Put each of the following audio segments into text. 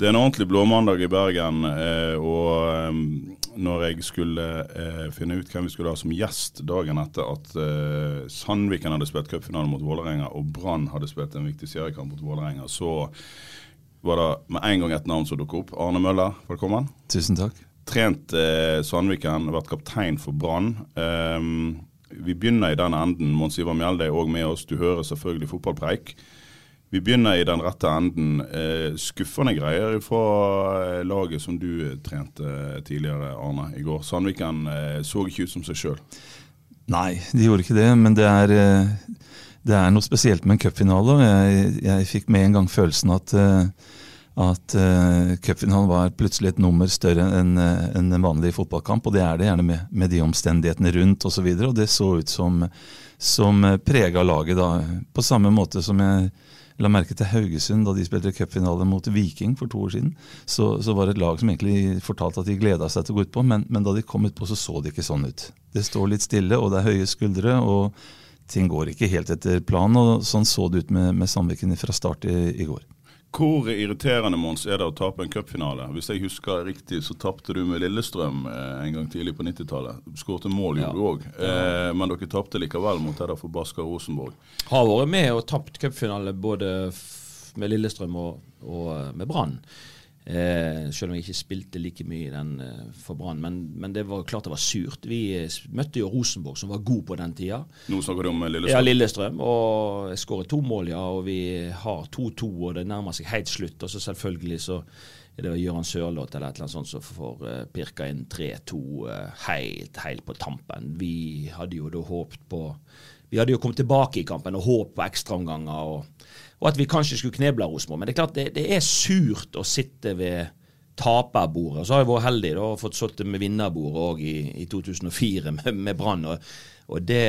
Det er en ordentlig blåmandag i Bergen, eh, og eh, når jeg skulle eh, finne ut hvem vi skulle ha som gjest dagen etter at Sandviken hadde spilt cupfinale mot Vålerenga og Brann hadde spilt en viktig seriekamp mot Vålerenga, så var det med en gang et navn som dukket opp. Arne Møller, velkommen. Tusen takk. Trent Sandviken, vært kaptein for Brann. Vi begynner i den enden. Mons Ivar Mjelde er òg med oss. Du hører selvfølgelig fotballpreik. Vi begynner i den rette enden. Eh, skuffende greier fra eh, laget som du trente eh, tidligere, Arne, i går. Sandviken så ikke ut som seg sjøl. Nei, de gjorde ikke det, men det er, det er noe spesielt med en cupfinale. Jeg, jeg fikk med en gang følelsen at, at cupfinalen var plutselig et nummer større enn en vanlig fotballkamp, og det er det gjerne med, med de omstendighetene rundt osv. Og, så og det så ut som, som prega laget da, på samme måte som jeg la merke til Haugesund da de spilte cupfinale mot Viking for to år siden. Så, så var det et lag som egentlig fortalte at de gleda seg til å gå utpå, men, men da de kom utpå, så så det ikke sånn ut. Det står litt stille, og det er høye skuldre. og ting går ikke helt etter planen. og Sånn så det ut med, med Sandviken fra start i, i, går. Hvor irriterende Mons, er det å tape en cupfinale? Hvis jeg husker riktig, så tapte du med Lillestrøm eh, en gang tidlig på 90-tallet. Skårte mål, gjorde du òg. Eh, men dere tapte likevel mot det forbaska Rosenborg. Har vært med og tapt cupfinale både med Lillestrøm og, og eh, med Brann. Eh, selv om jeg ikke spilte like mye i den eh, for Brann. Men, men, det var klart det var surt. Vi eh, møtte jo Rosenborg, som var god på den tida. Nå snakker du om Lillestrøm? Ja, Lillestrøm. Og jeg skåret to mål, ja. Og vi har 2-2, og det nærmer seg helt slutt. Og så selvfølgelig så det Gøran Sørloth eller et eller annet sånt som får uh, pirka inn 3-2 uh, helt, helt på tampen. Vi hadde jo da håpet på Vi hadde jo kommet tilbake i kampen og håpet på ekstraomganger. og og at vi kanskje skulle kneble Rosenborg. Men det er klart det, det, er surt å sitte ved taperbordet. Så har jeg vært heldig og fått sittet med vinnerbordet òg i, i, 2004 med, med Brann. Og, det,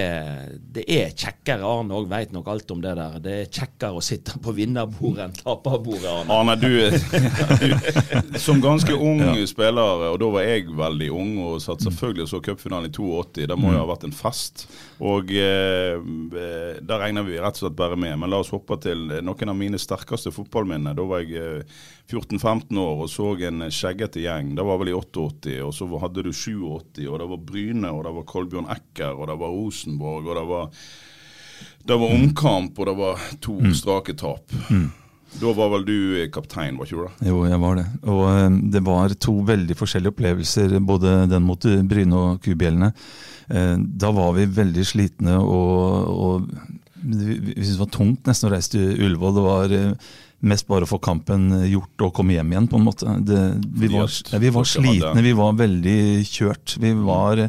det, er kjekkere. Arne òg vet nok alt om det der. Det er kjekkere å sitte på vinnerbordet enn taperbordet, Arne. Arne, du, som ganske ung ja. spiller, og da var jeg veldig ung og satt selvfølgelig og så cupfinalen i 82, det må jo ha vært en fest. Og eh, da regner vi rett og slett bare med. Men la oss hoppe til noen av mine sterkeste fotballminner. Da var jeg eh, 14-15 år og så en skjeggete gjeng. Det var vel i 88. Og så hadde du 87, og det var Bryne, og det var Kolbjørn Ecker, og det var Rosenborg, og det var, det var omkamp, og det var to mm. strake tap. Mm. Da var vel du kaptein, var ikke du det? Jo, jeg var det. Og um, det var to veldig forskjellige opplevelser, både den mot Bryne og Kubjellene. Da var vi veldig slitne og, og vi, syntes det var tungt nesten å reise til Ullevål. Det var mest bare å få kampen gjort og komme hjem igjen, på en måte. Det, vi, var, vi, var, slitne, vi var veldig kjørt. Vi var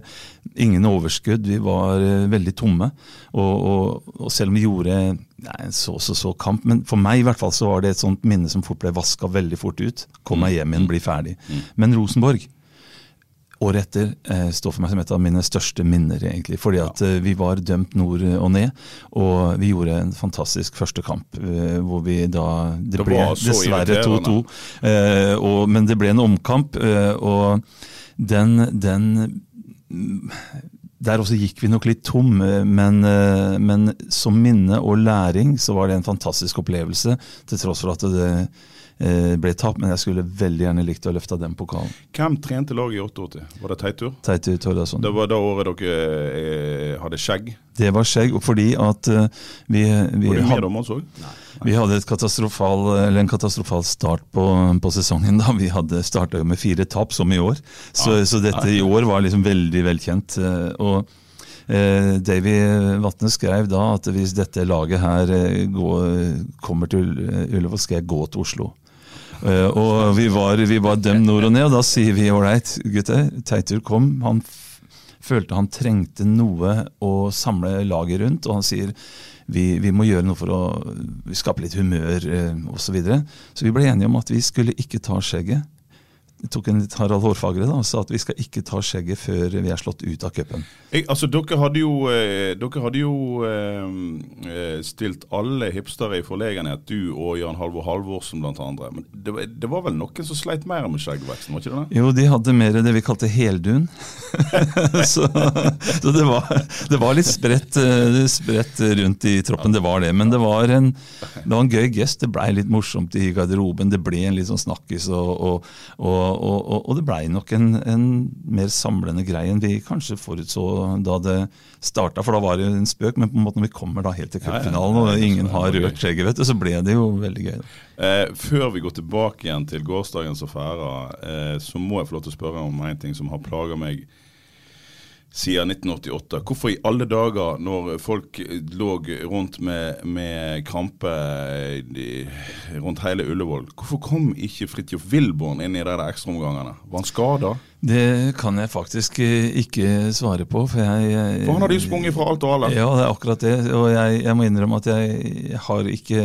ingen overskudd, vi var veldig tomme. Og, og, og selv om vi gjorde nei, så så så kamp, men for meg i hvert fall så var det et sånt minne som fort ble vaska veldig fort ut. Kom meg hjem igjen, bli ferdig. Mm. Men Rosenborg året etter eh, står for meg som et av mine største minner. egentlig, fordi at eh, Vi var dømt nord og ned, og vi gjorde en fantastisk første kamp. Eh, hvor vi da Det, det ble dessverre 2-2, eh, men det ble en omkamp. Og den, den der også gikk vi nok litt tom, men, men, som minne og læring så var det en fantastisk opplevelse. Til tross for at det ble tapt, men jeg skulle veldig gjerne likt å løfte den pokalen. Hvem trente laget i 88? Var det Teitur? Teitur Tordarsson. Det var da året dere eh, hadde skjegg? Det var skjegg, og fordi at eh, vi, vi, had- vi hadde et katastrofal, eller en katastrofal start på, på sesongen. da Vi hadde starta med fire tap, som i år. Så, Ja. så dette i år var liksom veldig velkjent. eh, Og eh, Davy Vatne skrev da at hvis dette laget her eh, går, kommer til eh, Ullevål, skal jeg gå til Oslo. Eh, og vi var, vi var dømt nord og ned, og da sier vi ålreit, gutter. Teitur kom. Han følte han trengte noe å samle laget rundt, og han sier vi, vi må gjøre noe for å skape litt humør eh, osv. Så, videre. så vi ble enige om at vi skulle ikke ta skjegget. Tok en litt Harald Hårfagre da, og sa at vi skal ikke ta skjegget før vi er slått ut av cupen. Altså, dere hadde jo, eh, dere hadde jo eh, eh, stilt alle hipstere i forlegenhet, du og Jan Halvor Halvorsen blant andre. Men det, var- det var vel noen som sleit mer med skjeggveksten, var ikke det? det? Jo, de hadde mer det vi kalte heldun. så så det, var, det var litt spredt, eh, spredt rundt i troppen, det var det. Men det var en, det var en gøy gest. Det blei litt morsomt i garderoben. Det ble en litt sånn snakkis, og, og, og, og, og, og det blei nok en, en mer samlende greie enn vi kanskje forutså da det starta. For da var det jo en spøk, men på en måte når vi kommer da helt til Ja, ja. Ja, og ingen har rørt skjegget, vet du, så ble det jo veldig gøy. Eh, før vi går tilbake igjen til gårsdagens affærer, eh, så må jeg få lov til å spørre om en ting som har plaga meg siden 1988. Hvorfor i alle dager, når folk lå rundt med, med krampe rundt hele Ullevål, hvorfor kom ikke Fridtjof Wilborn inn i de ekstraomgangene? Var han skada? Det kan jeg faktisk eh, ikke svare på. For, jeg, For han hadde jo sprunget fra alt og alle. Ja, det er akkurat det. Og jeg, jeg må innrømme at jeg har ikke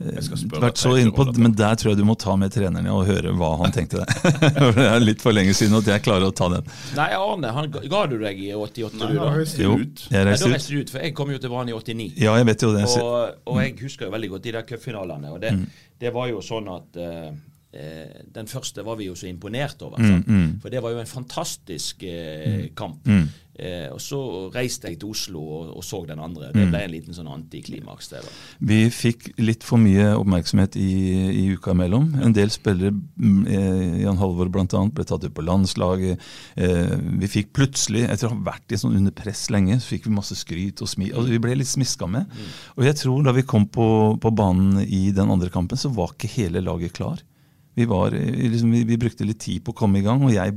vært så Teitur inne på om dette. Men der tror jeg du må ta med treneren og høre hva han tenkte der. Det er litt for lenge siden at jeg klarer å ta den. Nei, Arne, han, ga- du deg i 88, Nei, du da? reiste Jo, ut. jeg Nei, da reiste ut. du ut, for jeg kom jo til Brann i 89. Ja, jeg vet jo det. Og, og jeg husker jo veldig godt de der cupfinalene. Og det, Mm. det var jo sånn at eh, eh, den første var vi jo så imponert over. Mm, mm. For det var jo en fantastisk eh, kamp. Mm. Eh, og så reiste jeg til Oslo og, og så den andre. Det Mm. ble en liten sånn antiklimaks. det da. Vi fikk litt for mye oppmerksomhet i, i uka imellom. En del spillere, mm, eh, Jan Halvor bl.a., ble tatt ut på landslaget. Eh, vi fikk plutselig, etter å ha vært i sånn under press lenge, så fikk vi masse skryt og smi. Altså, vi ble litt smiska med. Og jeg tror da vi kom på, på banen i den andre kampen, så var ikke hele laget klar. Vi, var, liksom, vi, vi brukte litt tid på å komme i gang, og jeg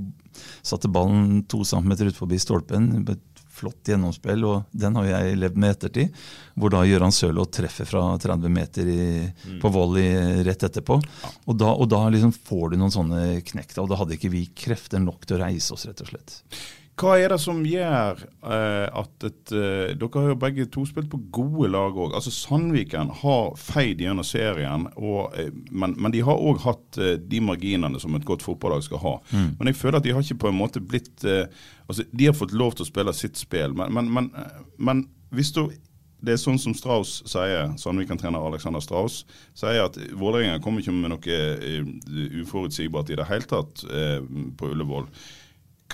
satte ballen to centimeter ut forbi stolpen. Et flott gjennomspill, og den har jeg levd med i ettertid. Hvor da Gøran Sørloth treffer fra 30 meter i, på volley rett etterpå. Og da, og da liksom får du noen sånne knekk. Og da hadde ikke vi krefter nok til å reise oss, rett og slett. Hva er det som gjør eh, at et, eh, Dere har jo begge to spilt på gode lag òg. Altså Sandviken har feid gjennom serien, og, eh, men, men de har òg hatt eh, de marginene som et godt fotballag skal ha. Mm. Men jeg føler at de har ikke på en måte blitt eh, altså De har fått lov til å spille sitt spill, men, men, men, eh, men hvis du det er sånn som Strauss sier, Sandviken-trener Alexander Strauss sier at Vålerenga kommer ikke med noe uforutsigbart i det hele tatt på Ullevål.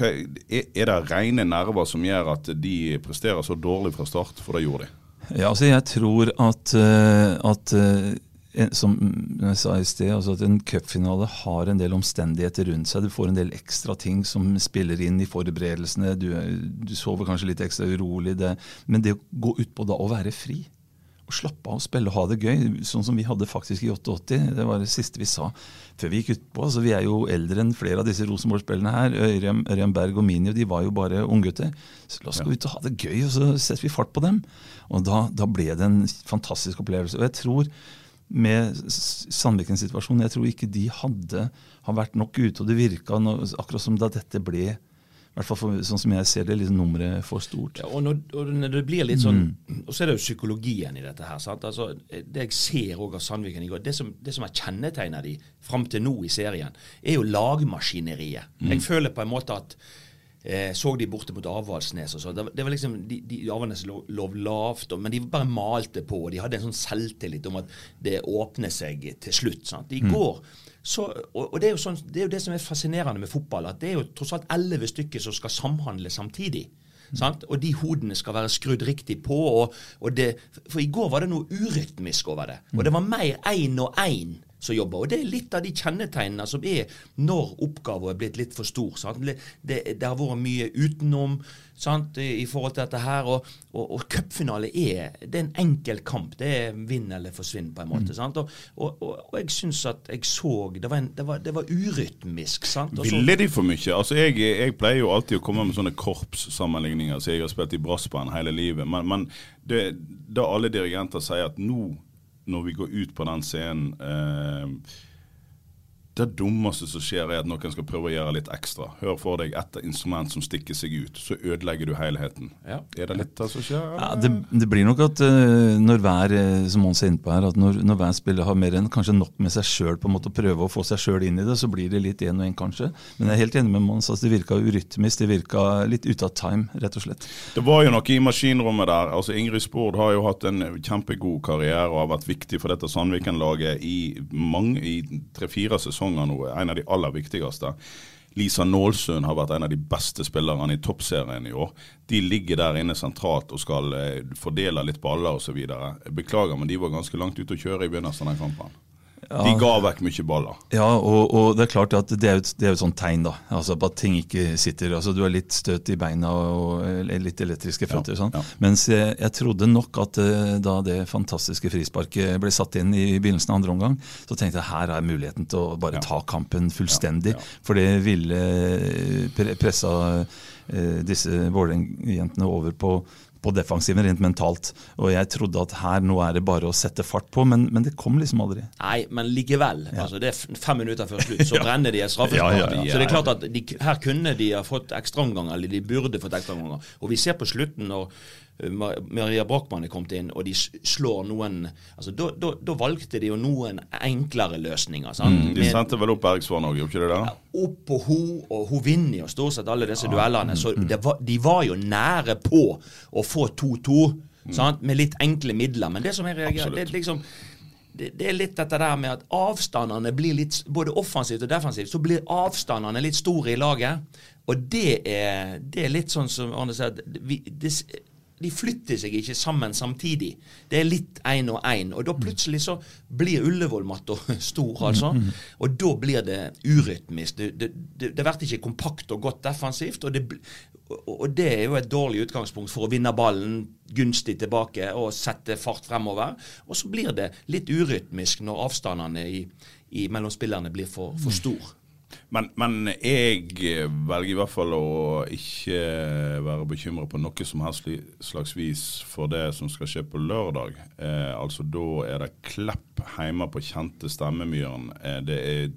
Er, det rene nerver som gjør at de presterer så dårlig fra start? For det gjorde de. Ja, altså jeg tror at, eh, at eh, som jeg sa i sted, altså at en cupfinale har en del omstendigheter rundt seg. Du får en del ekstra ting som spiller inn i forberedelsene. Du, du sover kanskje litt ekstra urolig. Det, men det å gå utpå da og være fri, og slappe av og spille og ha det gøy, sånn som vi hadde faktisk i 88, det var det siste vi sa før vi gikk utpå. Altså, vi er jo eldre enn flere av disse Rosenborg-spillene her. Ørjan Ørjan Berg og Minio de var jo bare unggutter. Så la oss gå ut og ha det gøy, og så setter vi fart på dem. Og da, da ble det en fantastisk opplevelse. Og jeg tror med Sandvikens situasjon, jeg tror ikke de hadde har vært nok ute, og det virka akkurat som da dette ble hvert fall for, sånn som jeg ser det, liksom nummeret for stort. Ja, og, når, og når det blir litt sånn Og så er det jo psykologien i dette her. sant? Altså, det jeg ser også av Sandviken i går, det som, det som har kjennetegna de fram til nå i serien, er jo lagmaskineriet. Jeg føler på en måte at eh, Så de borte mot Avaldsnes og sånn. Det, var- det var liksom, De, de Avaldsnes lå, lavt, men de bare malte på. og De hadde en sånn selvtillit om at det åpner seg til slutt. sant? I går så, og, og det, er sånn, det er jo det som er fascinerende med fotball. at Det er jo tross alt elleve stykker som skal samhandle samtidig. Sant? Og de hodene skal være skrudd riktig på. Og, og det, for i går var det noe urytmisk over det. Og det var mer én og én som jobber. Og det er litt av de kjennetegnene som er når oppgaven er blitt litt for stor. Det, det, har vært mye utenom sant? i forhold til dette her. Og, og, og cupfinale er, det er en enkel kamp. Det er vinn eller forsvinn, på en måte. sant? Og, og, og jeg syns at jeg så Det var, en, det var, det var urytmisk. sant? Ville de for mye? Altså jeg, jeg pleier jo alltid å komme med sånne korpssammenligninger, så jeg har spilt i brassband hele livet. Men, men det, da alle dirigenter sier at nå, når vi går ut på den scenen eh, det dummeste som skjer, er at noen skal prøve å gjøre litt ekstra. Hør for deg ett instrument som stikker seg ut, så ødelegger du helheten. Ja. Er det litt det som skjer? Ja, det, det blir nok at eh, når hver eh, som Mons er inne på her, at når, når hver spiller har mer enn kanskje nok med seg sjøl, på en måte å prøve å få seg sjøl inn i det, så blir det litt én og én, kanskje. Men jeg er helt enig med Mons. Altså, det virka urytmisk, det virka litt ute av time, rett og slett. Det var jo noe i maskinrommet der. Altså Ingrid Spord har jo hatt en kjempegod karriere og har vært viktig for dette Sandviken-laget i i tre-fire sesonger nå. En av de aller viktigste. Lisa Nålsund har vært en av de beste spillerne i toppserien i år. De ligger der inne sentralt og skal eh, fordele litt baller osv. Beklager, men de var ganske langt ute å kjøre i begynnelsen av den kampen. De ga vekk mye baller. Ja, og, og det er klart at det er jo et, er et sånt tegn, da. Altså på at ting ikke sitter. altså Du har litt støt i beina og eller litt elektriske føtter. Ja, sånn. ja. Mens jeg, jeg trodde nok at eh, da det fantastiske frisparket ble satt inn i begynnelsen av andre omgang, så tenkte jeg her er muligheten til å bare Ja. ta kampen fullstendig. Ja, ja. For det ville eh, pre pressa eh, disse Vålerenga-jentene over på på defensiven rent mentalt. Og jeg trodde at her nå er det bare å sette fart på, men, men det kom liksom aldri. Nei, men likevel. altså Det er fem minutter før slutt, så brenner de et straffespark. Ja, ja, ja. Så det er klart at de, her kunne de ha fått ekstraomganger, eller de burde fått ekstraomganger. Og vi ser på slutten når Maria Brochmann er kommet inn, og de slår noen altså Da valgte de jo noen enklere løsninger. sant? De sendte vel opp Bergsvann òg, gjorde ikke det? det? opp på ho, og hun vinner jo stort sett alle disse duellene. Så det var, de var jo nære på å få 2-2, sant? med litt enkle midler. Men det som jeg reagerer det er liksom det, er litt dette der med at avstandene blir litt Både offensivt og defensivt så blir avstandene litt store i laget. Og det er, det er litt sånn som Arne sier, det, de flytter seg ikke sammen samtidig. Det er litt én og én. Og da plutselig så blir Ullevål-matta stor, altså. Og da blir det urytmisk. Det, det, det, det blir ikke kompakt og godt defensivt. Og det, og og det er jo et dårlig utgangspunkt for å vinne ballen gunstig tilbake og sette fart fremover. Og så blir det litt urytmisk når avstandene i, i, mellom spillerne blir for, for store. Men, men jeg velger i hvert fall å ikke være bekymret på noe som helst slags vis for det som skal skje på lørdag. Eh, altså Da er det Klepp hjemme på kjente Stemmemyren. Eh, det er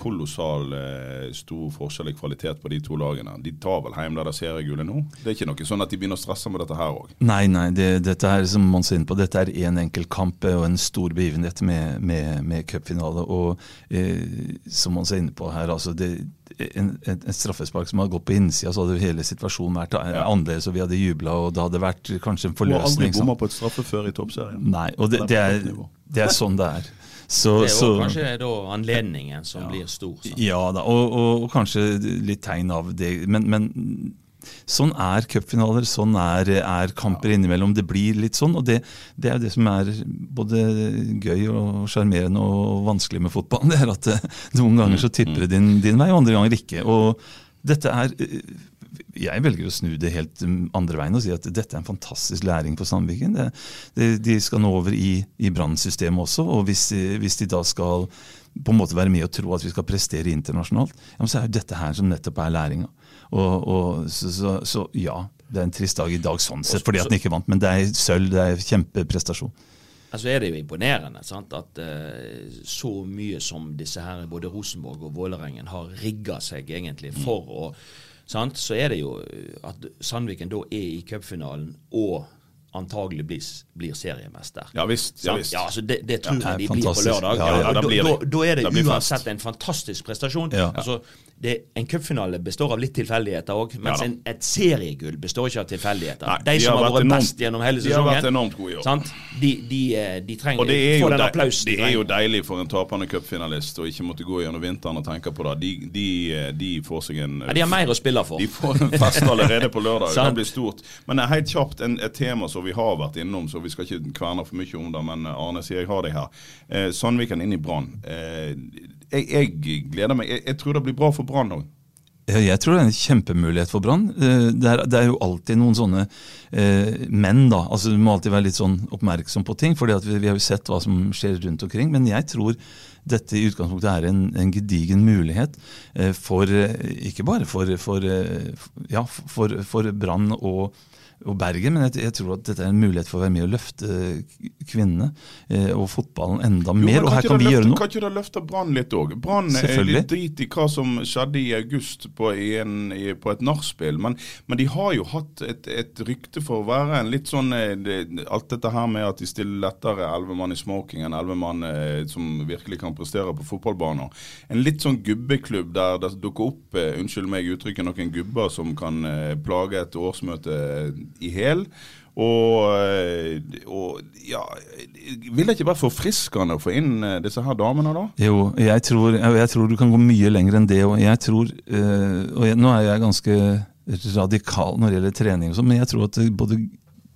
kolossal eh, stor forskjell i kvalitet på de to lagene. De tar vel hjem der seriegullet nå? Det er ikke noe sånn at de begynner å stresse med dette her òg? Nei, nei, det, dette er som man ser inn på, dette er én enkelt kamp og en stor begivenhet med, med, med cupfinale. Og eh, som man ser inne på her, altså det, en, en, en straffespark som hadde gått på innsida, så hadde hele situasjonen vært eh, annerledes, og vi hadde jubla, og det hadde vært kanskje en forløsning. Du har aldri bomma på et straffe før i toppserien. Nei, og det, det, er, det er sånn det er. Så, Det er så, kanskje da anledningen som blir stor. sant? ja da, og, og, og kanskje litt tegn av det. Men, men sånn er cupfinaler, sånn er, er kamper innimellom. Det blir litt sånn, og det, det er jo det som er både gøy og sjarmerende og vanskelig med fotballen. Det er at eh, noen ganger så tipper det din, din vei, og andre ganger ikke. Og dette er eh, jeg velger å snu det helt um, andre veien og si at dette er en fantastisk læring for Sandviken. Det, det, de skal nå over i, i brannsystemet også, og hvis hvis de da skal på en måte være med og tro at vi skal prestere internasjonalt, ja, så er dette her som nettopp er læringa. Så, så, så ja, det er en trist dag i dag sånn sett, fordi at den ikke vant, men det er sølv, det er kjempeprestasjon. Altså er det jo imponerende sant? at uh, så mye som disse her, både Rosenborg og Vålerengen har rigga seg egentlig for å sant? Så er det jo at Sandviken da er i cupfinalen og antagelig blir, blir seriemester. Ja visst. Ja, visst. Ja, altså det, det tror Ja, jeg de fantastisk. blir på lørdag. Ja, da blir da, da er det blir det uansett fest. en fantastisk prestasjon. Ja. Altså, det, en cupfinale består av litt tilfeldigheter òg, mens Ja en, et seriegull består ikke av tilfeldigheter. Nei, de de som har vært vært enormt- best gjennom hele de har vært enormt gode i år. sant? De, de, eh, de trenger Og det er, få jo den de, applausen. det de er jo deilig for en tapende cupfinalist å ikke måtte gå gjennom vinteren og tenke på det. De, de, de får seg en Ja, de har mer å spille for. De får en fest allerede på lørdag. det Sant. kan bli stort. Men helt kjapt en, et tema som som vi har vært innom, så vi skal ikke kverne for mye om det. Men Arne sier jeg har deg her. Eh, Sandviken inn i Brann. Eh, jeg, jeg, gleder meg. Jeg, jeg tror det blir bra for Brann òg. Jeg tror det er en kjempemulighet for Brann. Eh, det, det, er jo alltid noen sånne eh, menn, da. altså Du må alltid være litt sånn oppmerksom på ting, for vi, vi, har jo sett hva som skjer rundt omkring. Men jeg tror dette i utgangspunktet er en, en gedigen mulighet eh, for eh, Ikke bare for, for, ja, for, for Brann og og Bergen, men jeg, jeg, tror at dette er en mulighet for å være med og løfte kvinnene eh, og fotballen enda jo, mer. og her kan vi løfte, gjøre noe. Kan ikke du løfte Brann litt òg? Brann er litt drit i hva som skjedde i august på, i en, på et nachspiel, men, men, de har jo hatt et, et, rykte for å være en litt sånn eh, det, Alt dette her med at de stiller lettere elleve mann i smoking enn elleve mann eh, som virkelig kan prestere på fotballbaner. En litt sånn gubbeklubb der det dukker opp, eh, unnskyld meg uttrykket, noen gubber som kan eh, plage et årsmøte i hæl. Og, eh, og, ja Vil det ikke være forfriskende å få inn eh, disse her damene, da? Jo, jeg tror, jeg tror du kan gå mye lenger enn det. Og jeg tror, eh, og jeg, nå er jeg ganske radikal når det gjelder trening, sånn, men jeg tror at både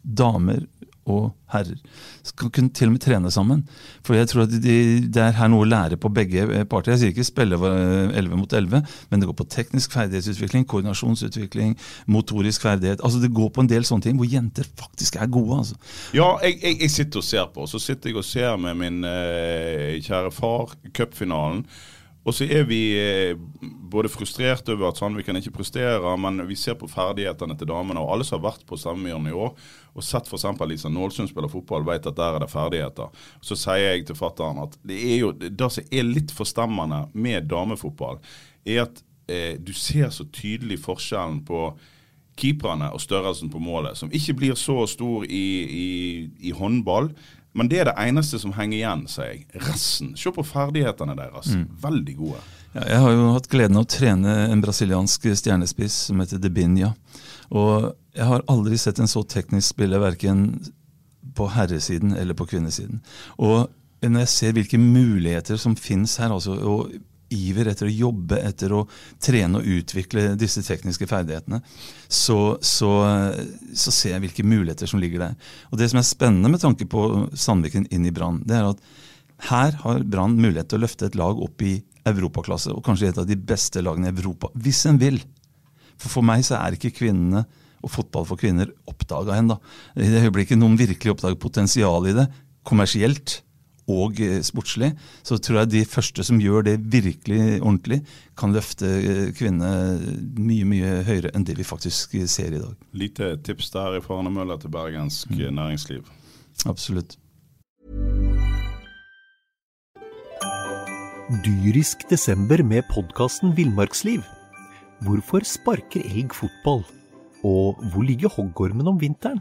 damer og herrer skal kunne til og med trene sammen. For jeg tror at de, Det er her noe å lære på begge parter. Jeg sier ikke spille 11 mot 11, men det går på teknisk ferdighetsutvikling, koordinasjonsutvikling, motorisk ferdighet. Altså Det går på en del sånne ting hvor jenter faktisk er gode. altså. Ja, jeg, jeg, jeg sitter og ser på, så sitter jeg og ser med min eh, kjære far cupfinalen. Og så er vi eh, både frustrert over at Sandviken ikke presterer, men vi ser på ferdighetene til damene. Og alle som har vært på Stemmemyren i år og sett f.eks. Lisa Nålsund spille fotball, vet at der er det ferdigheter. Så sier jeg til fattern at det er jo det som er litt forstemmende med damefotball, er at eh, du ser så tydelig forskjellen på keeperne og størrelsen på målet, som ikke blir så stor i, i, i håndball. Men det er det eneste som henger igjen, sier jeg. Resten, se på ferdighetene deres. Mm. Veldig gode. Ja, jeg har jo hatt gleden av å trene en brasiliansk stjernespiss som heter Debinha. Og jeg har aldri sett en så teknisk spiller, verken på herresiden eller på kvinnesiden. Og når jeg ser hvilke muligheter som finnes her, altså, og iver etter å jobbe etter å trene og utvikle disse tekniske ferdighetene, så, så, så, ser jeg hvilke muligheter som ligger der. Og Det som er spennende med tanke på Sandviken inn i Brann, det er at her har Brann mulighet til å løfte et lag opp i europaklasse, og kanskje et av de beste lagene i Europa, hvis en vil. For for meg så er ikke kvinnene og fotball for kvinner oppdaga ennå. I det øyeblikket noen virkelig oppdager potensial i det, kommersielt, og eh, sportslig, så tror jeg de første som gjør det virkelig ordentlig, kan løfte eh, kvinnene mye mye høyere enn det vi faktisk ser i dag. Lite tips der fra Arne til bergensk mm. næringsliv. Absolutt. Dyrisk desember med podkasten Villmarksliv. Hvorfor sparker elg fotball? Og hvor ligger hoggormen om vinteren?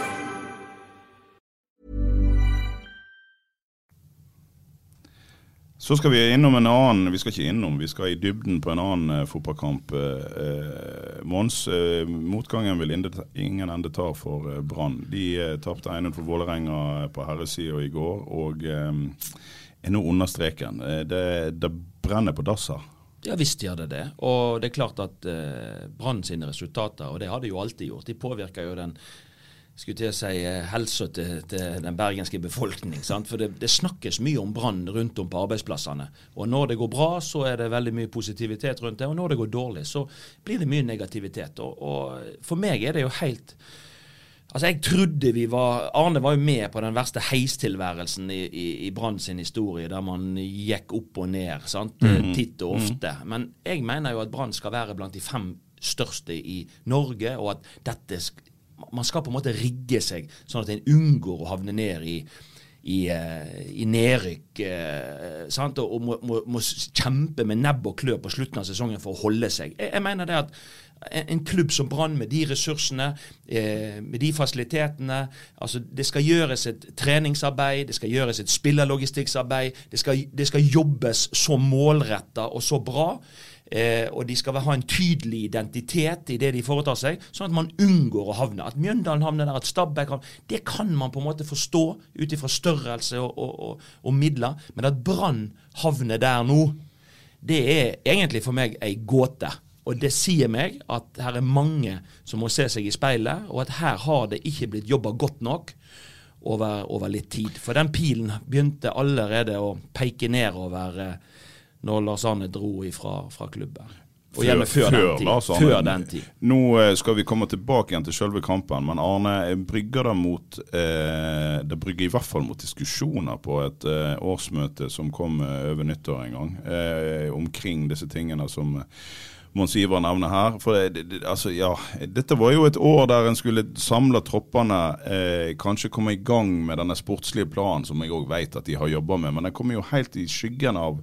Så skal vi innom en annen Vi skal ikke innom, vi skal i dybden på en annen uh, fotballkamp. Uh, Mons, uh, motgangen vil ingen ende ta for uh, Brann. De uh, tapte 1-0 for Vålerenga på herresida i går, og er nå under streken. Det, det, brenner på dass her. Ja visst gjør det det. Og det er klart at Brann sine resultater, og det har de jo alltid gjort, de påvirker jo den skulle til å si eh, helsa til, til, den bergenske befolkning. Sant? For det, det, snakkes mye om brann rundt om på arbeidsplassene. Og når det går bra, så er det veldig mye positivitet rundt det. Og når det går dårlig, så blir det mye negativitet. Og, og for meg er det jo helt Altså, jeg trodde vi var Arne var jo med på den verste heistilværelsen i, i, i Brann sin historie, der man gikk opp og ned sant? Mm. titt og ofte. Mm. Men jeg mener jo at Brann skal være blant de fem største i Norge, og at dette man skal på en måte rigge seg sånn at en unngår å havne ned i i, uh, i nedrykk Eh, og må, må, må, kjempe med nebb og klør på slutten av sesongen for å holde seg. Jeg, jeg mener det at en, en klubb som Brann, med de ressursene, eh, med de fasilitetene altså Det skal gjøres et treningsarbeid, det skal gjøres et spillerlogistikksarbeid. Det skal, det skal jobbes så målretta og så bra. Eh, og de skal ha en tydelig identitet i det de foretar seg, sånn at man unngår å havne. At Mjøndalen havner der, at Stabæk havner Det kan man på en måte forstå ut ifra størrelse og, og, og, og, midler. Men at Brann havner der nå, det er egentlig for meg ei gåte. Og det sier meg at her er mange som må se seg i speilet, og at her har det ikke blitt jobba godt nok over, over, litt tid. For den pilen begynte allerede å peke nedover eh, når Lars Arne dro ifra fra klubben. Og gjerne før, før, den tid. før, den tid. Nå eh, skal vi komme tilbake igjen til selve kampen, men Arne, brygger det mot eh, Det brygger i hvert fall mot diskusjoner på et eh, årsmøte som kom eh, over nyttår en gang, eh, omkring disse tingene som Mons Ivar nevner her. For det, det, altså, ja, dette var jo et år der en skulle samle troppene, eh, kanskje komme i gang med denne sportslige planen, som jeg òg vet at de har jobba med. Men den kommer jo helt i skyggen av,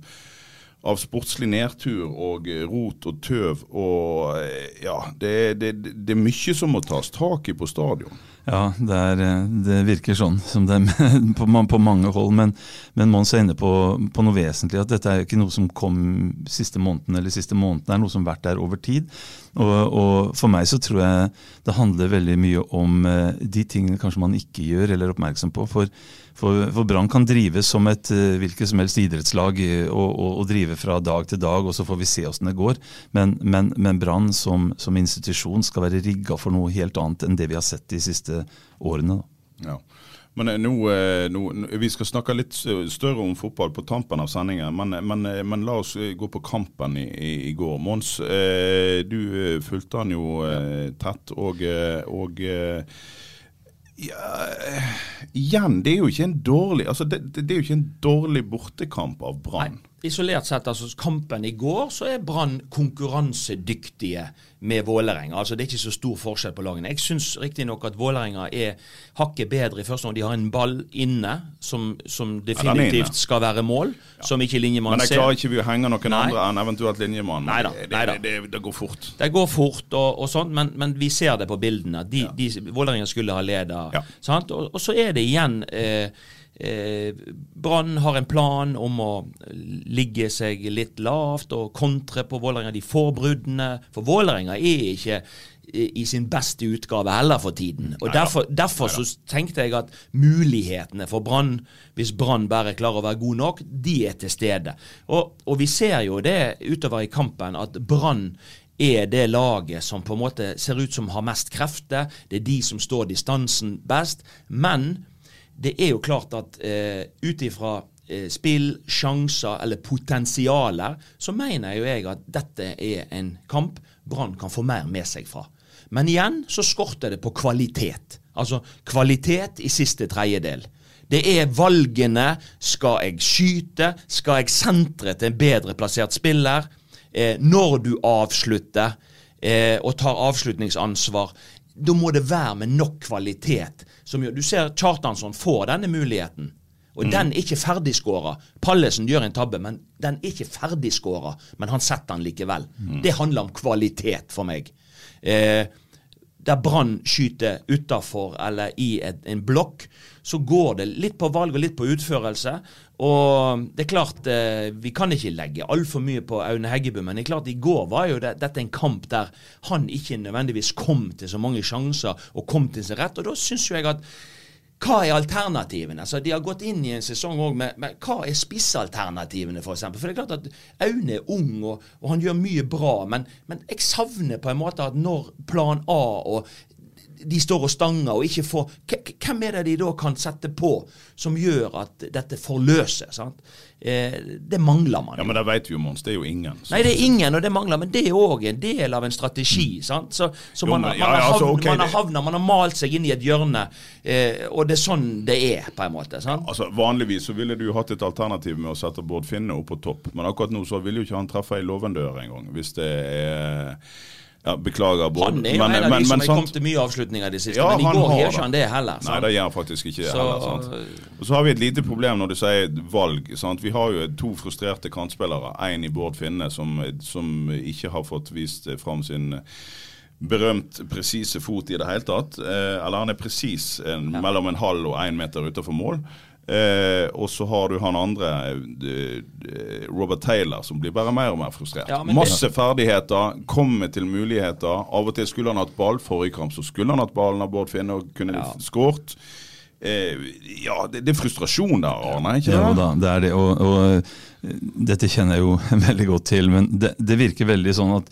av sportslig nedtur og rot og tøv. Og eh, ja, det, det, det er mye som må tas tak i på stadion. Ja, det, er, eh, det, virker sånn som det på, på mange hold. Men, men Mons er inne på, på, noe vesentlig. At dette er ikke noe som kom siste måneden eller siste måneden. Det er noe som har vært der over tid. Og, og, For meg så tror jeg det handler veldig mye om eh, de tingene kanskje man ikke gjør eller er oppmerksom på. For for, for Brann kan drive som et uh, hvilket som helst idrettslag og, og, og, drive fra dag til dag, og så får vi se åssen det går. Men, men, men Brann som, som, institusjon skal være rigga for noe helt annet enn det vi har sett de siste årene. Ja. Men eh, nå, eh, nå, Vi skal snakke litt større om fotball på tampen av sendingen, men, men, men la oss gå på kampen i, i, i går. Mons, du fulgte han jo tett, og, og ja, igjen, det er jo ikke en dårlig altså det, det, det er jo ikke en dårlig bortekamp av Brann isolert sett, altså kampen i går, så er Brann konkurransedyktige med Vålerenga. Altså Det er ikke så stor forskjell på lagene. Jeg syns riktignok at Vålerenga er hakket bedre i første omgang. De har en ball inne som, som definitivt skal være mål, ja. som ikke linjemannen ser. Men jeg klarer ikke vi å henge noen Nei. andre enn eventuelt linjemannen. Neida, det, det, det, det, går fort. Det går fort, og, og sånt, men, men, vi ser det på bildene. De, ja. de, Vålerenga skulle ha leda. Ja. Og, og, så er det igjen eh, Eh, Brann har en plan om å ligge seg litt lavt og kontre på Vålerenga. De får bruddene. For Vålerenga er ikke i sin beste utgave heller for tiden. Og Derfor, derfor så tenkte jeg at mulighetene for Brann, hvis Brann bare klarer å være god nok, de er til stede. Og, og vi ser jo det utover i kampen, at Brann er det laget som på en måte ser ut som har mest krefter. Det er de som står distansen best. Men det er jo klart at eh, ut ifra eh, spill, sjanser eller potensialer, så mener jo jeg at dette er en kamp Brann kan få mer med seg fra. Men igjen så skorter det på kvalitet. Altså kvalitet i siste tredjedel. Det er valgene. Skal jeg skyte? Skal jeg sentre til en bedre plassert spiller? Eh, når du avslutter eh, og tar avslutningsansvar, da må det være med nok kvalitet som gjør Du ser Kjartansson får denne muligheten. Og mm. den er ikke ferdigskåra. Pallesen gjør en tabbe, men den er ikke ferdigskåra. Men han setter den likevel. Mm. Det handler om kvalitet for meg. Eh, der Brann skyter utafor eller i et, en blokk, så går det litt på valg og litt på utførelse. Og det er klart, eh, vi kan ikke legge altfor mye på Aune Heggebø, men det er klart, i går var jo det, dette en kamp der han ikke nødvendigvis kom til så mange sjanser og kom til sin rett. Og da syns jo jeg at hva er alternativene? Altså, de har gått inn i en sesong òg med, med, hva er spissalternativene, f.eks. For, eksempel? for det er klart at Aune er ung, og, og han gjør mye bra, men, men, jeg savner på en måte at når plan A og de står og stanger og ikke får Hvem er det de da kan sette på som gjør at dette forløser? sant? Eh, det mangler man. Ja, Men det vet vi jo, Mons. Det er jo ingen. Så. Nei, det er ingen, og det mangler. Men det er òg en del av en strategi. Sant? Så, så jo, man, man, ja, har altså, okay, man, har havnet, man har malt seg inn i et hjørne, eh, og det er sånn det er, på en måte. sant? Ja, altså, Vanligvis så ville du hatt et alternativ med å sette Bård Finne opp på topp, men akkurat nå så vil jo ikke han treffe ei låvendør engang. Hvis det er ja, Beklager, Bård. Han er jo men, en av de som har kommet til mye avslutninger de siste, ja, men i går gjør ikke han det heller. Sant? Nei, det gjør han faktisk ikke det så, heller. Sant? Og så har vi et lite problem når du sier valg. Sant? Vi har jo to frustrerte kantspillere. Én i Bård Finne, som, som, ikke har fått vist fram sin berømt presise fot i det hele tatt. Eh, eller han er presis ja. mellom en halv og én meter utenfor mål. Eh, og så har du han andre, eh, eh, Robert Taylor, som blir bare mer og mer frustrert. Ja, Masse ferdigheter, kommer til muligheter. Av og til skulle han hatt ball. Forrige kamp så skulle han hatt ballen av Bård Finne og kunne Ja. skåret. Eh, ja, det, det er frustrasjon der, Arne. ikke Ja det? da, det er det. Og, og eh, dette kjenner jeg jo veldig godt til, men det, det virker veldig sånn at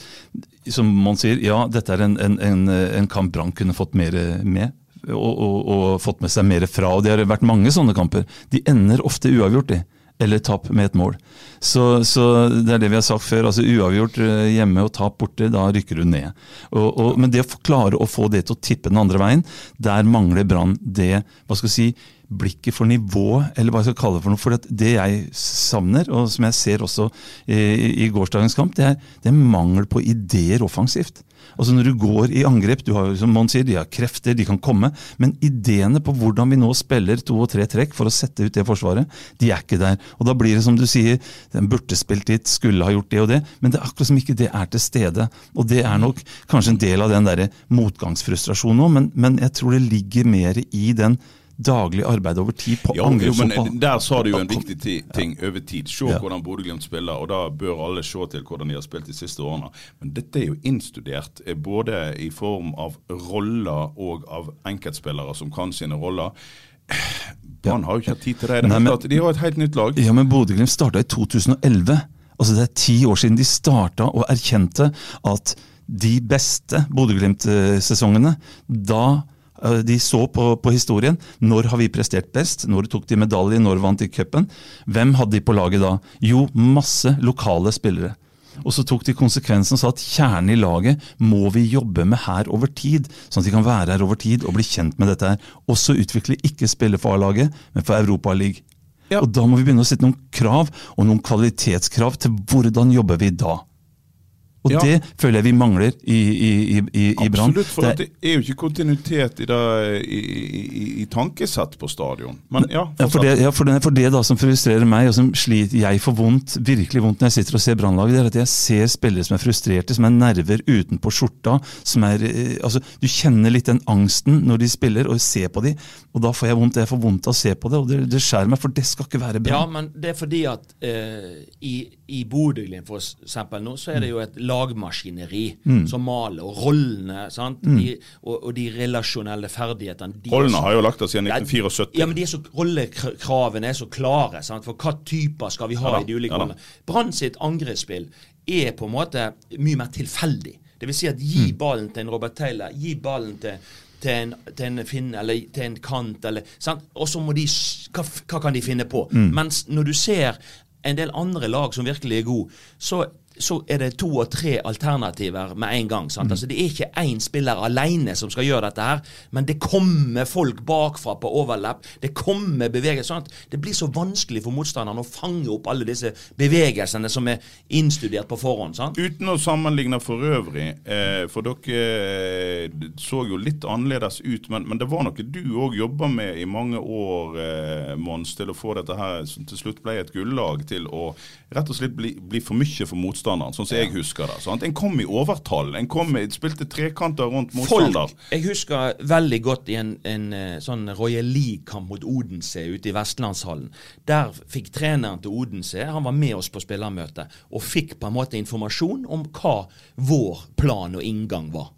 som man sier, ja, dette er en, en, en, en kamp Brann kunne fått mer med. Og, og, og fått med seg mer fra. og Det har vært mange sånne kamper. De ender ofte uavgjort, de. Eller tap med et mål. Så, så det er det vi har sagt før. altså Uavgjort eh, hjemme og tap borte, da rykker du ned. Og, og, men det å klare å få det til å tippe den andre veien, der mangler Brann det hva skal jeg si, blikket for nivå, eller hva jeg skal kalle det for noe. For det jeg savner, og som jeg ser også i, i gårsdagens kamp, det er, det er mangel på ideer offensivt. Altså Når du går i angrep, du har som Mons sier, de har krefter, de kan komme, men ideene på hvordan vi nå spiller to og tre trekk for å sette ut det forsvaret, de er ikke der. Og Da blir det som du sier, den burde spilt dit, skulle ha gjort det og det, men det er akkurat som ikke det er til stede. Og Det er nok kanskje en del av den der motgangsfrustrasjonen òg, men, men jeg tror det ligger mer i den daglig arbeid over tid på Jo, jo, men Der sa du jo en viktig ti- ting over tid. Se Ja. hvordan Bodø-Glimt spiller, og da bør alle se til hvordan de har spilt de siste årene. Men dette er jo innstudert, eh, både i form av roller og av enkeltspillere som kan sine roller. Brann har jo ikke hatt tid til det. Nei, men- De har et helt nytt lag. Ja, men Bodø-Glimt starta i 2011. Altså Det er ti år siden de starta og erkjente at de beste Bodø-Glimt-sesongene Da eh, de så på, på historien. Når har vi prestert best? Når tok de medalje? Når vant de cupen? Hvem hadde de på laget da? Jo, masse lokale spillere. Og så tok de konsekvensen og sa at kjernen i laget må vi jobbe med her over tid. Sånn at de kan være her over tid og bli kjent med dette her. Også utvikle ikke spille for A-laget, men for Europaligaen. Ja. Og da må vi begynne å sette noen krav, og noen kvalitetskrav til hvordan jobber vi da. Og Ja. det føler jeg vi mangler i, i, i, i, i Brann. Absolutt, for Det- at det er jo ikke kontinuitet i, det, i, i, i tankesett på stadion. Men ja, Ja, for det, ja, for det, for det da som frustrerer meg, og som sliter jeg får vondt, virkelig vondt når jeg sitter og ser Brannlaget, det er at jeg ser spillere som er frustrerte, som er nerver utenpå skjorta. som er, eh, altså, Du kjenner litt den angsten når de spiller, og ser på de, og da får jeg vondt. Jeg får vondt av å se på det, og det, det skjærer meg, for det skal ikke være bra. Ja, men det er fordi at eh, i, i Bodø-Glimt for eksempel nå, så er det jo et lagmaskineri Mm. som maler, og rollene sant? De, og, og de relasjonelle ferdighetene. de Rollene har jo lagt oss siden 1974. Ja, men de er så, rollekravene er så klare. Sant? For hva typer skal vi ha Ja i de ulike ja rollene? Brann sitt angrepsspill er på en måte mye mer tilfeldig. Det vil si at gi Mm. ballen til en Robert Taylor, gi ballen til til en, til en finne eller til en kant, eller, sant? og så må de hva, hva kan de finne på? Mm. Mens når du ser en del andre lag som virkelig er gode, så, så er det to og tre alternativer med en gang. Mm. Altså, det er ikke én spiller alene som skal gjøre dette her, men det kommer folk bakfra på overlapp. Det kommer bevegelser. Sånn det blir så vanskelig for motstanderen å fange opp alle disse bevegelsene som er innstudert på forhånd. Sant? Uten å sammenligne for øvrig, eh, for dere eh, så jo litt annerledes ut, men, men det var noe du òg jobba med i mange år, eh, Mons, til å få dette her som til slutt ble et gullag, til å rett og slett bli, bli for mye for motstanderen, sånn som jeg husker det. Sant? En kom i overtall, en kom i, spilte trekanter rundt motstander. Folk, jeg husker veldig godt i en, en eh, sånn Royal League-kamp mot Odense ute i Vestlandshallen. Der fikk treneren til Odense Han var med oss på spillermøte og fikk på en måte informasjon om hva vår plan og inngang var.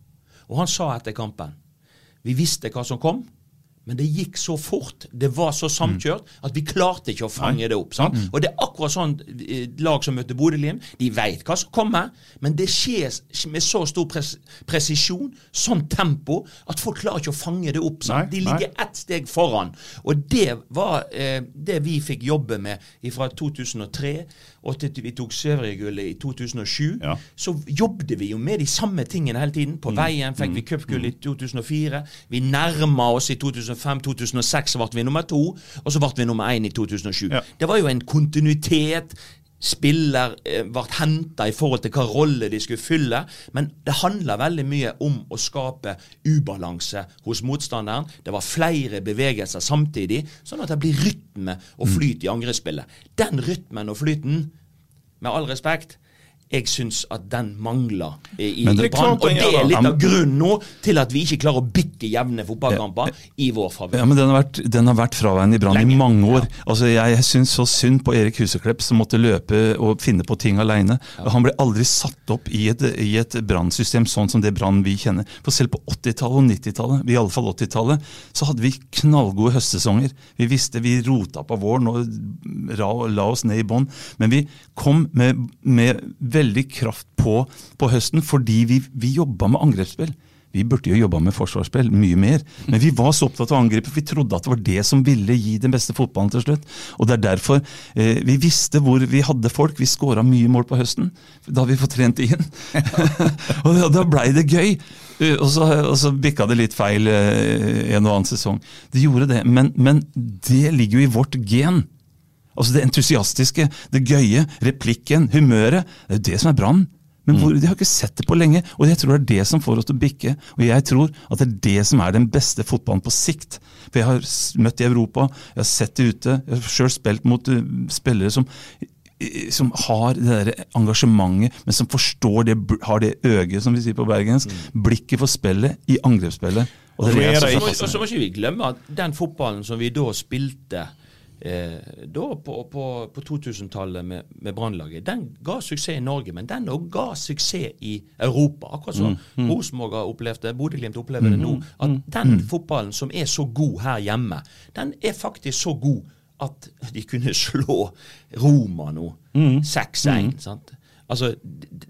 Og han sa etter kampen Vi visste hva som kom. Men det gikk så fort, det var så samkjørt, at vi klarte ikke å fange det opp. sant? Og det er akkurat sånn eh, lag som møter Bodø-Glimt. De veit hva som kommer, men det skjer med så stor pres presisjon, sånn tempo, at folk klarer ikke å fange det opp. sant? Nei, De ligger ett steg foran. Og det var eh, det vi fikk jobbe med fra 2003 og til vi tok Søvrigullet i 2007. Ja. Så jobbet vi jo med de samme tingene hele tiden. Mm. På veien fikk vi cupgull i 2004. Vi nærma oss i 2005-2006, så ble vi nummer to. Og så ble vi nummer én i 2007. Ja. Det var jo en kontinuitet. Spiller eh, ble henta i forhold til hva rolle de skulle fylle. Men det handla veldig mye om å skape ubalanse hos motstanderen. Det var flere bevegelser samtidig, sånn at det blir rytme og flyt i angrepsspillet. Den rytmen og flyten, med all respekt, jeg syns at den mangler i, Brann. Og det er litt av grunnen nå til at vi ikke klarer å bikke jevne fotballkamper i vår favør. Ja, men Den har vært, den har vært fraværende i Brann i mange år. Altså, Jeg syns så synd på Erik Huseklepp, som måtte løpe og finne på ting aleine. Han ble aldri satt opp i et, i et brannsystem sånn som det Brann vi kjenner. For selv på 80-tallet og 90-tallet, i alle fall 80-tallet, så hadde vi knallgode høstsesonger. Vi visste vi rota på våren og la oss ned i bånn. Men vi kom med, med veldig kraft på, på høsten fordi vi, vi jobba med angrepsspill. Vi burde jo jobba med forsvarsspill mye mer, men vi var så opptatt av å angripe. Vi trodde at det var det som ville gi den beste fotballen til slutt. Og det er derfor eh, vi visste hvor vi hadde folk. Vi skåra mye mål på høsten. Da vi fått trent inn. og da, da blei det gøy. Eh, og, så, og så bikka det litt feil eh, en og annen sesong. Det gjorde det, men, men det ligger jo i vårt gen. Altså Det entusiastiske, det gøye, replikken, humøret. Det er jo det som er Brann. Men hvor, de har ikke sett det på lenge, og jeg tror det er det som får oss til å bikke. Og jeg tror at det er det som er den beste fotballen på sikt. For jeg har møtt i Europa, jeg har sett det ute, jeg har sjøl spilt mot uh, spillere som som har det der engasjementet, men som forstår det, har det øyet, som vi sier på bergensk, blikket for spillet i angrepsspillet. Og Og så må ikke vi glemme at den fotballen som vi da spilte eh, da på, på, på 2000-tallet med, med Brannlaget, den ga suksess i Norge, men den òg ga suksess i Europa. Akkurat som Rosenborg har opplevd det, Bodø-Glimt opplever det nå. At den fotballen som er så god her hjemme, den er faktisk så god at de kunne slå Roma nå 6-1. sant? Altså,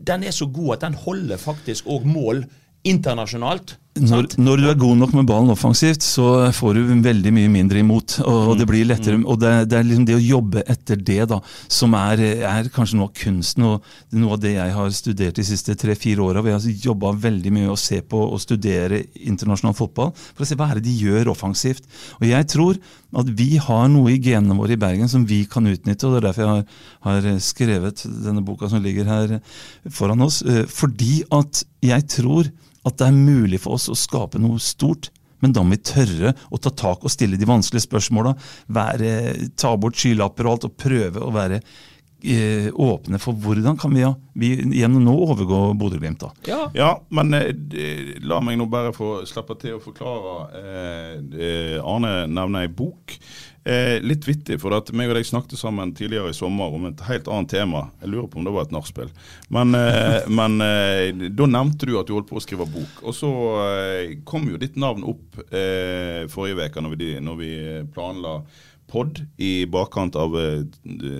den er så god at den holder faktisk òg mål internasjonalt. Når, når du er god nok med ballen offensivt, så får du veldig mye mindre imot. Og, det blir lettere, og det, det er liksom det å jobbe etter det da, som er, er kanskje noe av kunsten og noe av det jeg har studert de siste tre-fire åra. Jeg har jobba veldig mye å se på og studere internasjonal fotball for å se hva er det de gjør offensivt. Og jeg tror at vi har noe i genene våre i Bergen som vi kan utnytte. og Det er derfor jeg har, har skrevet denne boka som ligger her foran oss. eh, Fordi at jeg tror at det er mulig for oss å skape noe stort. Men da må vi tørre å ta tak og stille de vanskelige spørsmåla. Ta bort skylapper og alt, og prøve å være eh, åpne for hvordan kan vi, ja, vi gjennom nå overgå Bodø-Glimt. Ja, Ja, men eh, la meg nå bare få slippe til å forklare. Eh, eh, Arne nevner ei bok. Eh, litt vittig, for at meg og deg snakket sammen tidligere i sommer om et helt annet tema. Jeg lurer på om det var et nachspiel. Men, eh, men eh, da nevnte du at du holdt på å skrive bok. Og så eh, kom jo ditt navn opp eh, forrige uke når, vi- når vi planla pod i bakkant av eh,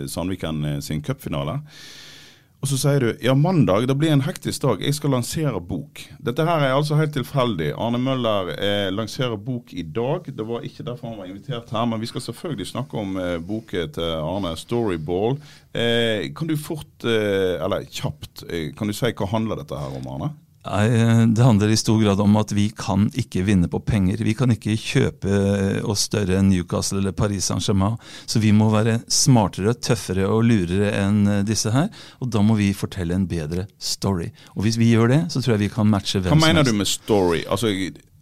Sandviken sin cupfinale. Og så sier du ja, mandag det blir en hektisk dag, jeg skal lansere bok. Dette her er altså helt tilfeldig. Arne Møller eh, lanserer bok i dag. Det var ikke derfor han var invitert her, men vi skal selvfølgelig snakke om eh, boken til Arne, 'Storyball'. Eh, kan du fort, eh, eller kjapt, eh, kan du si hva handler dette her om, Arne? Eh, Det handler i stor grad om at vi kan ikke vinne på penger. Vi kan ikke kjøpe eh, oss større enn Newcastle eller Paris Saint-Germain. Så vi må være smartere, tøffere og lurere enn eh, disse her. Og da må vi fortelle en bedre story. Og hvis vi gjør det, så tror jeg vi kan matche hvem Hva mener du med story? Altså,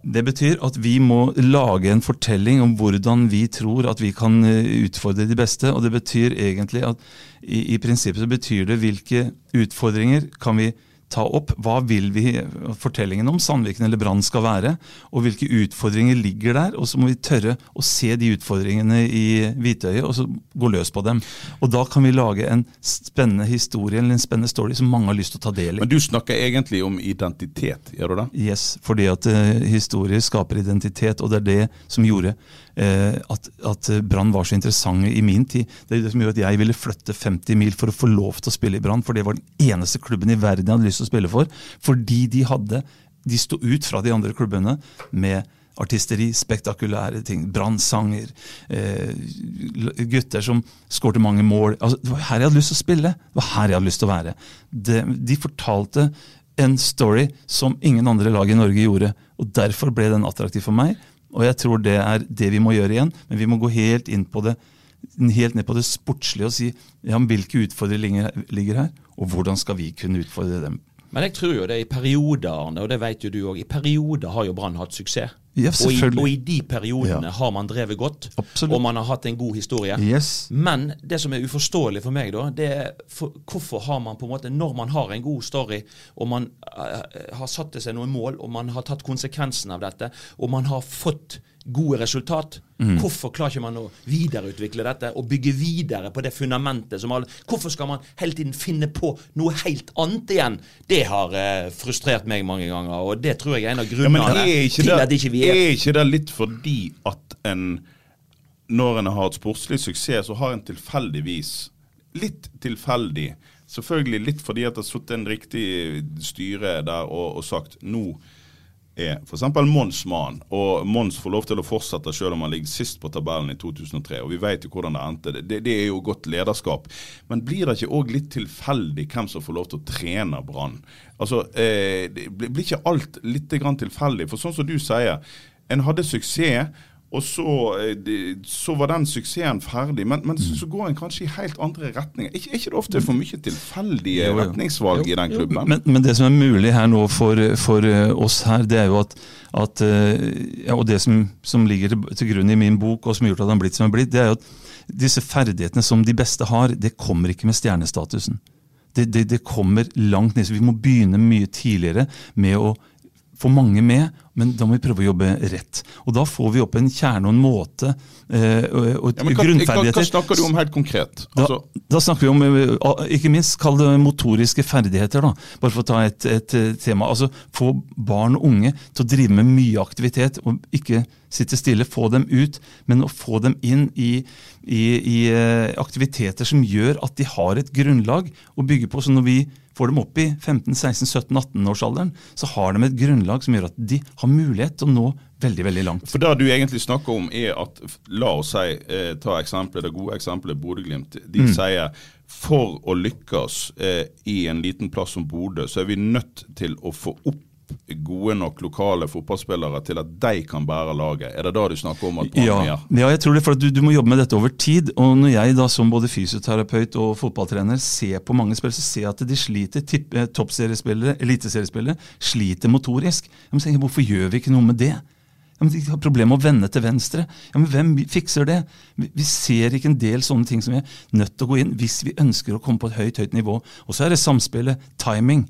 Det betyr at vi må lage en fortelling om hvordan vi tror at vi kan utfordre de beste. Og det betyr egentlig at i, i prinsippet så betyr det hvilke utfordringer kan vi ta opp. Hva vil vi fortellingen om Sandviken eller Brann skal være? Og hvilke utfordringer ligger der? Og så må vi tørre å se de utfordringene i hvitøyet og så gå løs på dem. Og da kan vi lage en spennende historie eller en spennende story som mange har lyst til å ta del i. men du snakker egentlig om identitet, gjør du det? Yes, fordi at uh, historie skaper identitet, og det er det som gjorde at, at Brann var så interessant i min tid. Det er det som gjorde at jeg ville flytte 50 mil for å få lov til å spille i Brann, for det var den eneste klubben i verden jeg hadde lyst til å spille for. Fordi de hadde De sto ut fra de andre klubbene med artisteri, spektakulære ting, brannsanger, eh, gutter som skårte mange mål. Altså, det var her jeg hadde lyst til å spille. Det var her jeg hadde lyst til å være. Det, de fortalte en story som ingen andre lag i Norge gjorde. og Derfor ble den attraktiv for meg. Og jeg tror det er det vi må gjøre igjen. Men vi må gå helt inn på det helt ned på det sportslige og si ja, hvilke utfordringer ligger her, og hvordan skal vi kunne utfordre dem. Men jeg tror jo det er i perioder, Arne, og det vet jo du òg, i perioder har jo Brann hatt suksess. Ja, og, i, og i de periodene Ja. har man drevet godt, Absolutt. og man har hatt en god historie. Yes. Men det som er uforståelig for meg, da, det er for, hvorfor har man på en måte Når man har en god story, og man uh, har satt til seg noen mål, og man har tatt konsekvensen av dette, og man har fått gode resultat, Mm. hvorfor klarer ikke man å videreutvikle dette og bygge videre på det fundamentet som alle Hvorfor skal man hele tiden finne på noe helt annet igjen? Det har eh, frustrert meg mange ganger, og det tror jeg er en av grunnene ja, til det, at ikke vi er er ikke det litt fordi at en når en har hatt sportslig suksess, så har en tilfeldigvis Litt tilfeldig. Selvfølgelig litt fordi at det har sittet en riktig styre der og, og sagt nå er f.eks. Mons mann, og Mons får lov til å fortsette selv om han ligger sist på tabellen i 2003. og Vi vet jo hvordan det endte. Det, det er jo godt lederskap. Men blir det ikke òg litt tilfeldig hvem som får lov til å trene Brann? Altså, eh, blir ikke alt litt tilfeldig? For sånn som du sier, en hadde suksess. Og så, eh, så var den suksessen ferdig, men, men så, så går en kanskje i helt andre retninger. Er ikke, ikke det ofte for mye tilfeldige Jo, jo. retningsvalg i den klubben? Men, men det som er mulig her nå for, for eh, oss her, det er jo at, at eh, ja, Og det som, som ligger til, til grunn i min bok, og som har gjort at han har blitt som han har blitt, det er jo at disse ferdighetene som de beste har, det kommer ikke med stjernestatusen. Det, det, det kommer langt ned. Så vi må begynne mye tidligere med å få mange med, men da må vi prøve å jobbe rett. Og da får vi opp en kjerne og en måte eh, og, og Ja, hva, grunnferdigheter. hva snakker du om helt konkret? Da, Altså, da snakker vi om, eh, ikke minst, kall det motoriske ferdigheter. da, Bare for å ta et, et eh, tema. Altså Få barn og unge til å drive med mye aktivitet, og ikke sitte stille. Få dem ut, men å få dem inn i, i, i eh, aktiviteter som gjør at de har et grunnlag å bygge på. Så når vi får dem opp i 15-16-17-18-årsalderen, så har de et grunnlag som gjør at de har mulighet til å nå veldig, veldig langt. For det du egentlig snakker om er at, la oss si, eh, ta eksempelet, det gode eksempelet Bodø-Glimt. De Mm. sier for å lykkes eh, i en liten plass som Bodø, så er vi nødt til å få opp gode nok lokale fotballspillere til at de kan bære laget. Er det da du snakker om at Ja, ja, jeg tror det, for du, du må jobbe med dette over tid. Og når jeg da som både fysioterapeut og fotballtrener ser på mange spillere, så ser jeg at de sliter. Eh, Toppseriespillere, eliteseriespillere sliter motorisk. Jeg må tenke, Hvorfor gjør vi ikke noe med det? Ja, men De har problemer med å vende til venstre. Ja, men Hvem fikser det? Vi, vi ser ikke en del sånne ting som vi er nødt til å gå inn hvis vi ønsker å komme på et høyt høyt nivå. Og så er det samspillet, timing.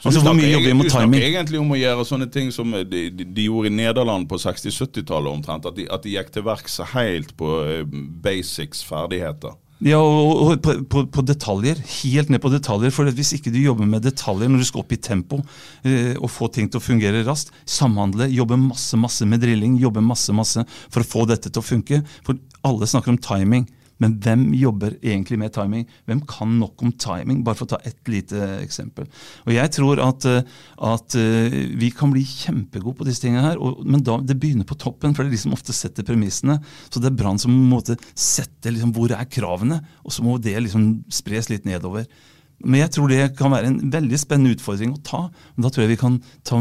Så Altså Hvor mye jobber vi med timing? egentlig om å gjøre sånne ting som de, de, de gjorde i Nederland på 60-70-tallet omtrent. At de, at de gikk til verks helt på eh, basics ferdigheter. Ja, og, og på, på, på detaljer. Helt ned på detaljer. For hvis ikke du jobber med detaljer når du skal opp i tempo eh, og få ting til å fungere raskt, samhandle, jobbe masse masse med drilling, jobbe masse masse for å få dette til å funke. For alle snakker om timing. Men hvem jobber egentlig med timing? Hvem kan nok om timing? Bare for å ta ett lite eksempel. Og Jeg tror at, eh, at eh, vi kan bli kjempegode på disse tingene her, og, men da, det begynner på toppen, for det er de som ofte setter premissene. Så det er Brann som må sette liksom, hvor er kravene, og så må det liksom spres litt nedover. Men jeg tror det kan være en veldig spennende utfordring å ta. Men da tror jeg vi kan ta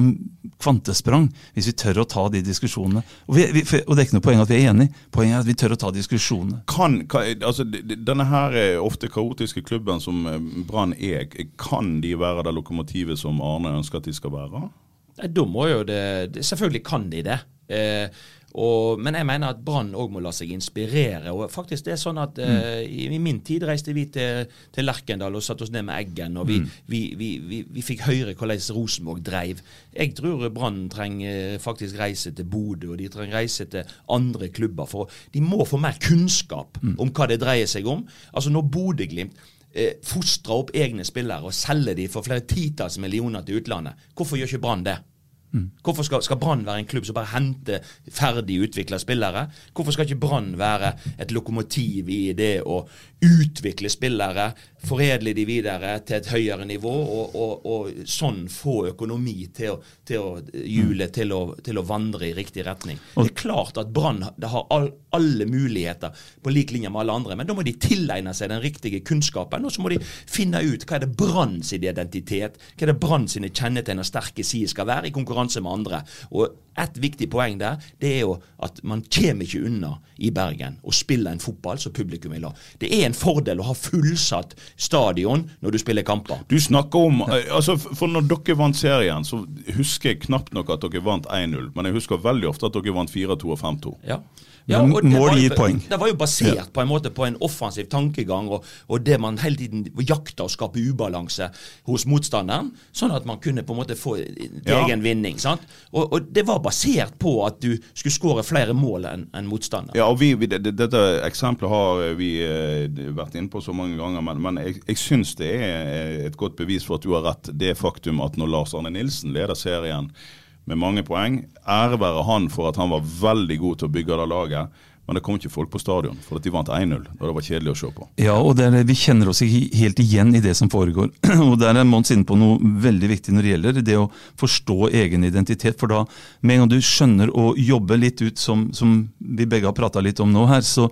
kvantesprang, hvis vi tør å ta de diskusjonene. Og, vi, vi, og det er ikke noe poeng at vi er enige, poenget er at vi tør å ta diskusjonene. kan, kan altså, Denne her eh, ofte kaotiske klubben som eh, Brann er, kan de være det lokomotivet som Arne ønsker at de skal være? Da må jo det, det Selvfølgelig kan de det. Eh, og, men jeg mener at Brann òg må la seg inspirere. og faktisk det er sånn at eh, i, I min tid reiste vi til, til Lerkendal og satte oss ned med Eggen. og Vi, vi, vi, vi, vi fikk høre hvordan Rosenborg dreiv. Jeg tror Brann trenger faktisk reise til Bodø, og de trenger reise til andre klubber. for De må få mer kunnskap om hva det dreier seg om. Altså Når Bodø-Glimt eh, fostrer opp egne spillere og selger de for flere titalls millioner til utlandet, hvorfor gjør ikke Brann det? Hvorfor skal, skal Brann være en klubb som bare henter ferdig utvikla spillere? Hvorfor skal ikke Brann være et lokomotiv i det å utvikle spillere, foredle de videre til et høyere nivå, og, og, og sånn få økonomi til å, til å hjulet til, å- til å vandre i riktig retning? Det er klart at Brann har all, alle muligheter på lik linje med alle andre, men da må de tilegne seg den riktige kunnskapen, og så må de finne ut hva er det Brann sin identitet, hva er det Brann sine kjennetegn og sterke sider skal være i konkurranse med andre. Og et viktig poeng der, det er jo at man kommer ikke unna i Bergen å spille en fotball som publikum vil ha. Det er en fordel å ha fullsatt stadion når du spiller kamper. Du snakker om eh, altså For når dere vant serien, så husker jeg knapt nok at dere vant 1-0. Men jeg husker veldig ofte at dere vant 4-2 og 5-2. Ja. Ja, og det var jo-. Det var jo basert på en måte på en offensiv tankegang, og, og det man hele tiden jakta å skape ubalanse hos motstanderen, sånn at man kunne på en måte få Ja. egen vinning. sant? Og, og det var basert på at du skulle skåre flere mål enn en motstanderen. Ja, og vi, vi, det, Dette eksempelet har vi eh, vært inne på så mange ganger, men, men jeg, jeg syns det er et godt bevis for at du har rett. Det faktum at når Lars Arne Nilsen leder serien med mange poeng, ære være han for at han var veldig god til å bygge det laget. Men det kom ikke folk på stadion, for at de vant 1-0. Og det var kjedelig å se på. Ja, og er, vi kjenner oss ikke helt igjen i det som foregår. Og Der er Mons inne på noe veldig viktig når det gjelder det å forstå egen identitet. For da, med en gang du skjønner å jobbe litt ut, som, som vi begge har prata litt om nå her, så,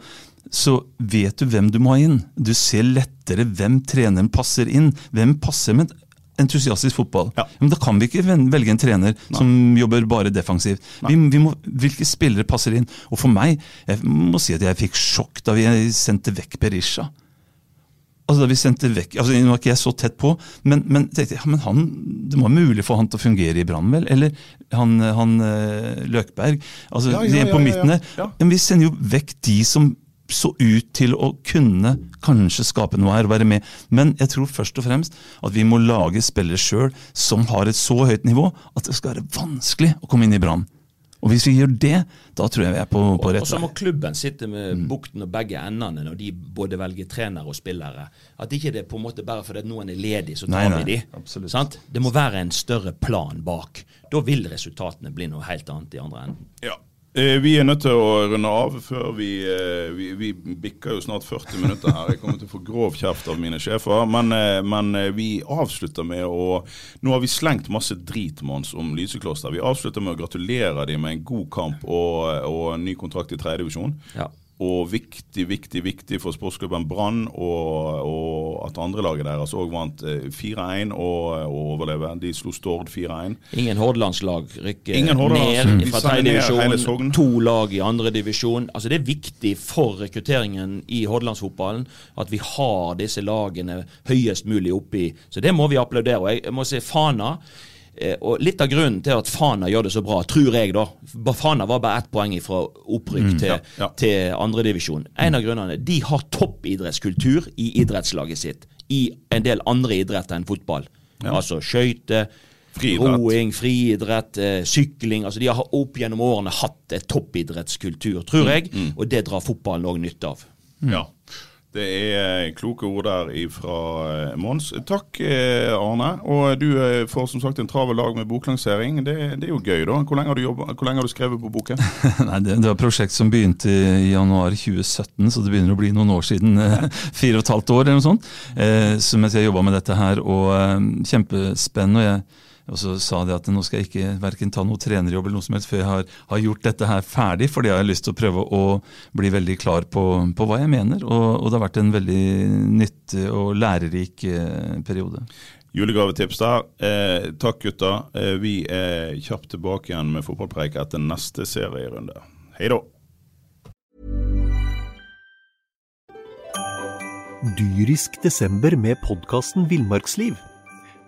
så vet du hvem du må ha inn. Du ser lettere hvem treneren passer inn. Hvem passer med entusiastisk fotball. Men da kan vi ikke velge en trener som jobber bare defensivt. Vi, vi må, hvilke spillere passer inn? Og for meg, jeg må si at jeg fikk sjokk da vi sendte vekk Berisha. Altså da vi sendte vekk, altså Nå var ikke jeg så tett på, men, men, tenkte, ja, men han, det være mulig for han til å fungere i Brann, vel? Eller han, han eh, Løkberg. altså Ja, ja, ja, på ja, midten ja. der. Men vi sender jo vekk de som så ut til å kunne kanskje skape noe her og være med. Men jeg tror først og fremst at vi må lage spillere sjøl som har et så høyt nivå at det skal være vanskelig å komme inn i Brann. Og hvis vi gjør det, da tror jeg vi er på, på Og rett så må klubben sitte med Mm. bukten og begge endene når de både velger trenere og spillere. At ikke det er på en måte bare fordi at noen er ledig, så tar Nei, nei, vi de. Sant? Det må være en større plan bak. Da vil resultatene bli noe helt annet i andre enden. Ja. Eh, Vi er nødt til å runde av før vi, eh, vi Vi bikker jo snart 40 minutter her. Jeg kommer til å få grov kjeft av mine sjefer. Men, eh, men vi avslutter med å Nå har vi slengt masse drit Mons, om Lysekloster. Vi avslutter med å gratulere dem med en god kamp og, og ny kontrakt i tredjedivisjon. Ja. Og viktig, viktig, viktig for sportsklubben Brann og, og at andrelaget deres òg vant eh, 4-1 og, og overleve. De slo Stord 4-1. Ingen Hordalandslag rykker Ingen ned fra tredjedivisjon. To lag i andredivisjon. Altså det er viktig for rekrutteringen i Hordalandsfotballen at vi har disse lagene høyest mulig oppi. Så det må vi applaudere. Og jeg må si Fana eh, og Litt av grunnen til at Fana gjør det så bra, tror jeg, da Fana var bare ett poeng fra opprykk Mm, til, ja, ja. til andredivisjon. En av grunnene De har toppidrettskultur i idrettslaget sitt i en del andre idretter enn fotball. Ja. Altså skøyter, roing, friidrett, eh, sykling. altså De har opp gjennom årene hatt et toppidrettskultur, tror Mm, jeg, og det drar fotballen òg nytte av. Ja. Det er kloke ord der fra Mons. Takk, eh, Arne. Og du eh, får som sagt en travel dag med boklansering. Det, det er jo gøy, da. Hvor lenge har du, jobbet, lenge har du skrevet på boken? Nei, det, det var et prosjekt som begynte i januar 2017, så det begynner å bli noen år siden. eh, Fire og et halvt år eller noe sånt. Eh, så mens jeg jobba med dette her, og eh, kjempespennende. Og jeg og så sa de at nå skal jeg ikke verken ta noe trenerjobb eller noe som helst før jeg har, har gjort dette her ferdig, fordi jeg har lyst til å prøve å bli veldig klar på, på hva jeg mener. Og, og det har vært en veldig nyttig og lærerik eh, periode. Julegavetips der. Eh, takk, gutta. Eh, vi er kjapt tilbake igjen med fotballpreik etter neste serierunde. Hei da. Dyrisk desember med podkasten Villmarksliv.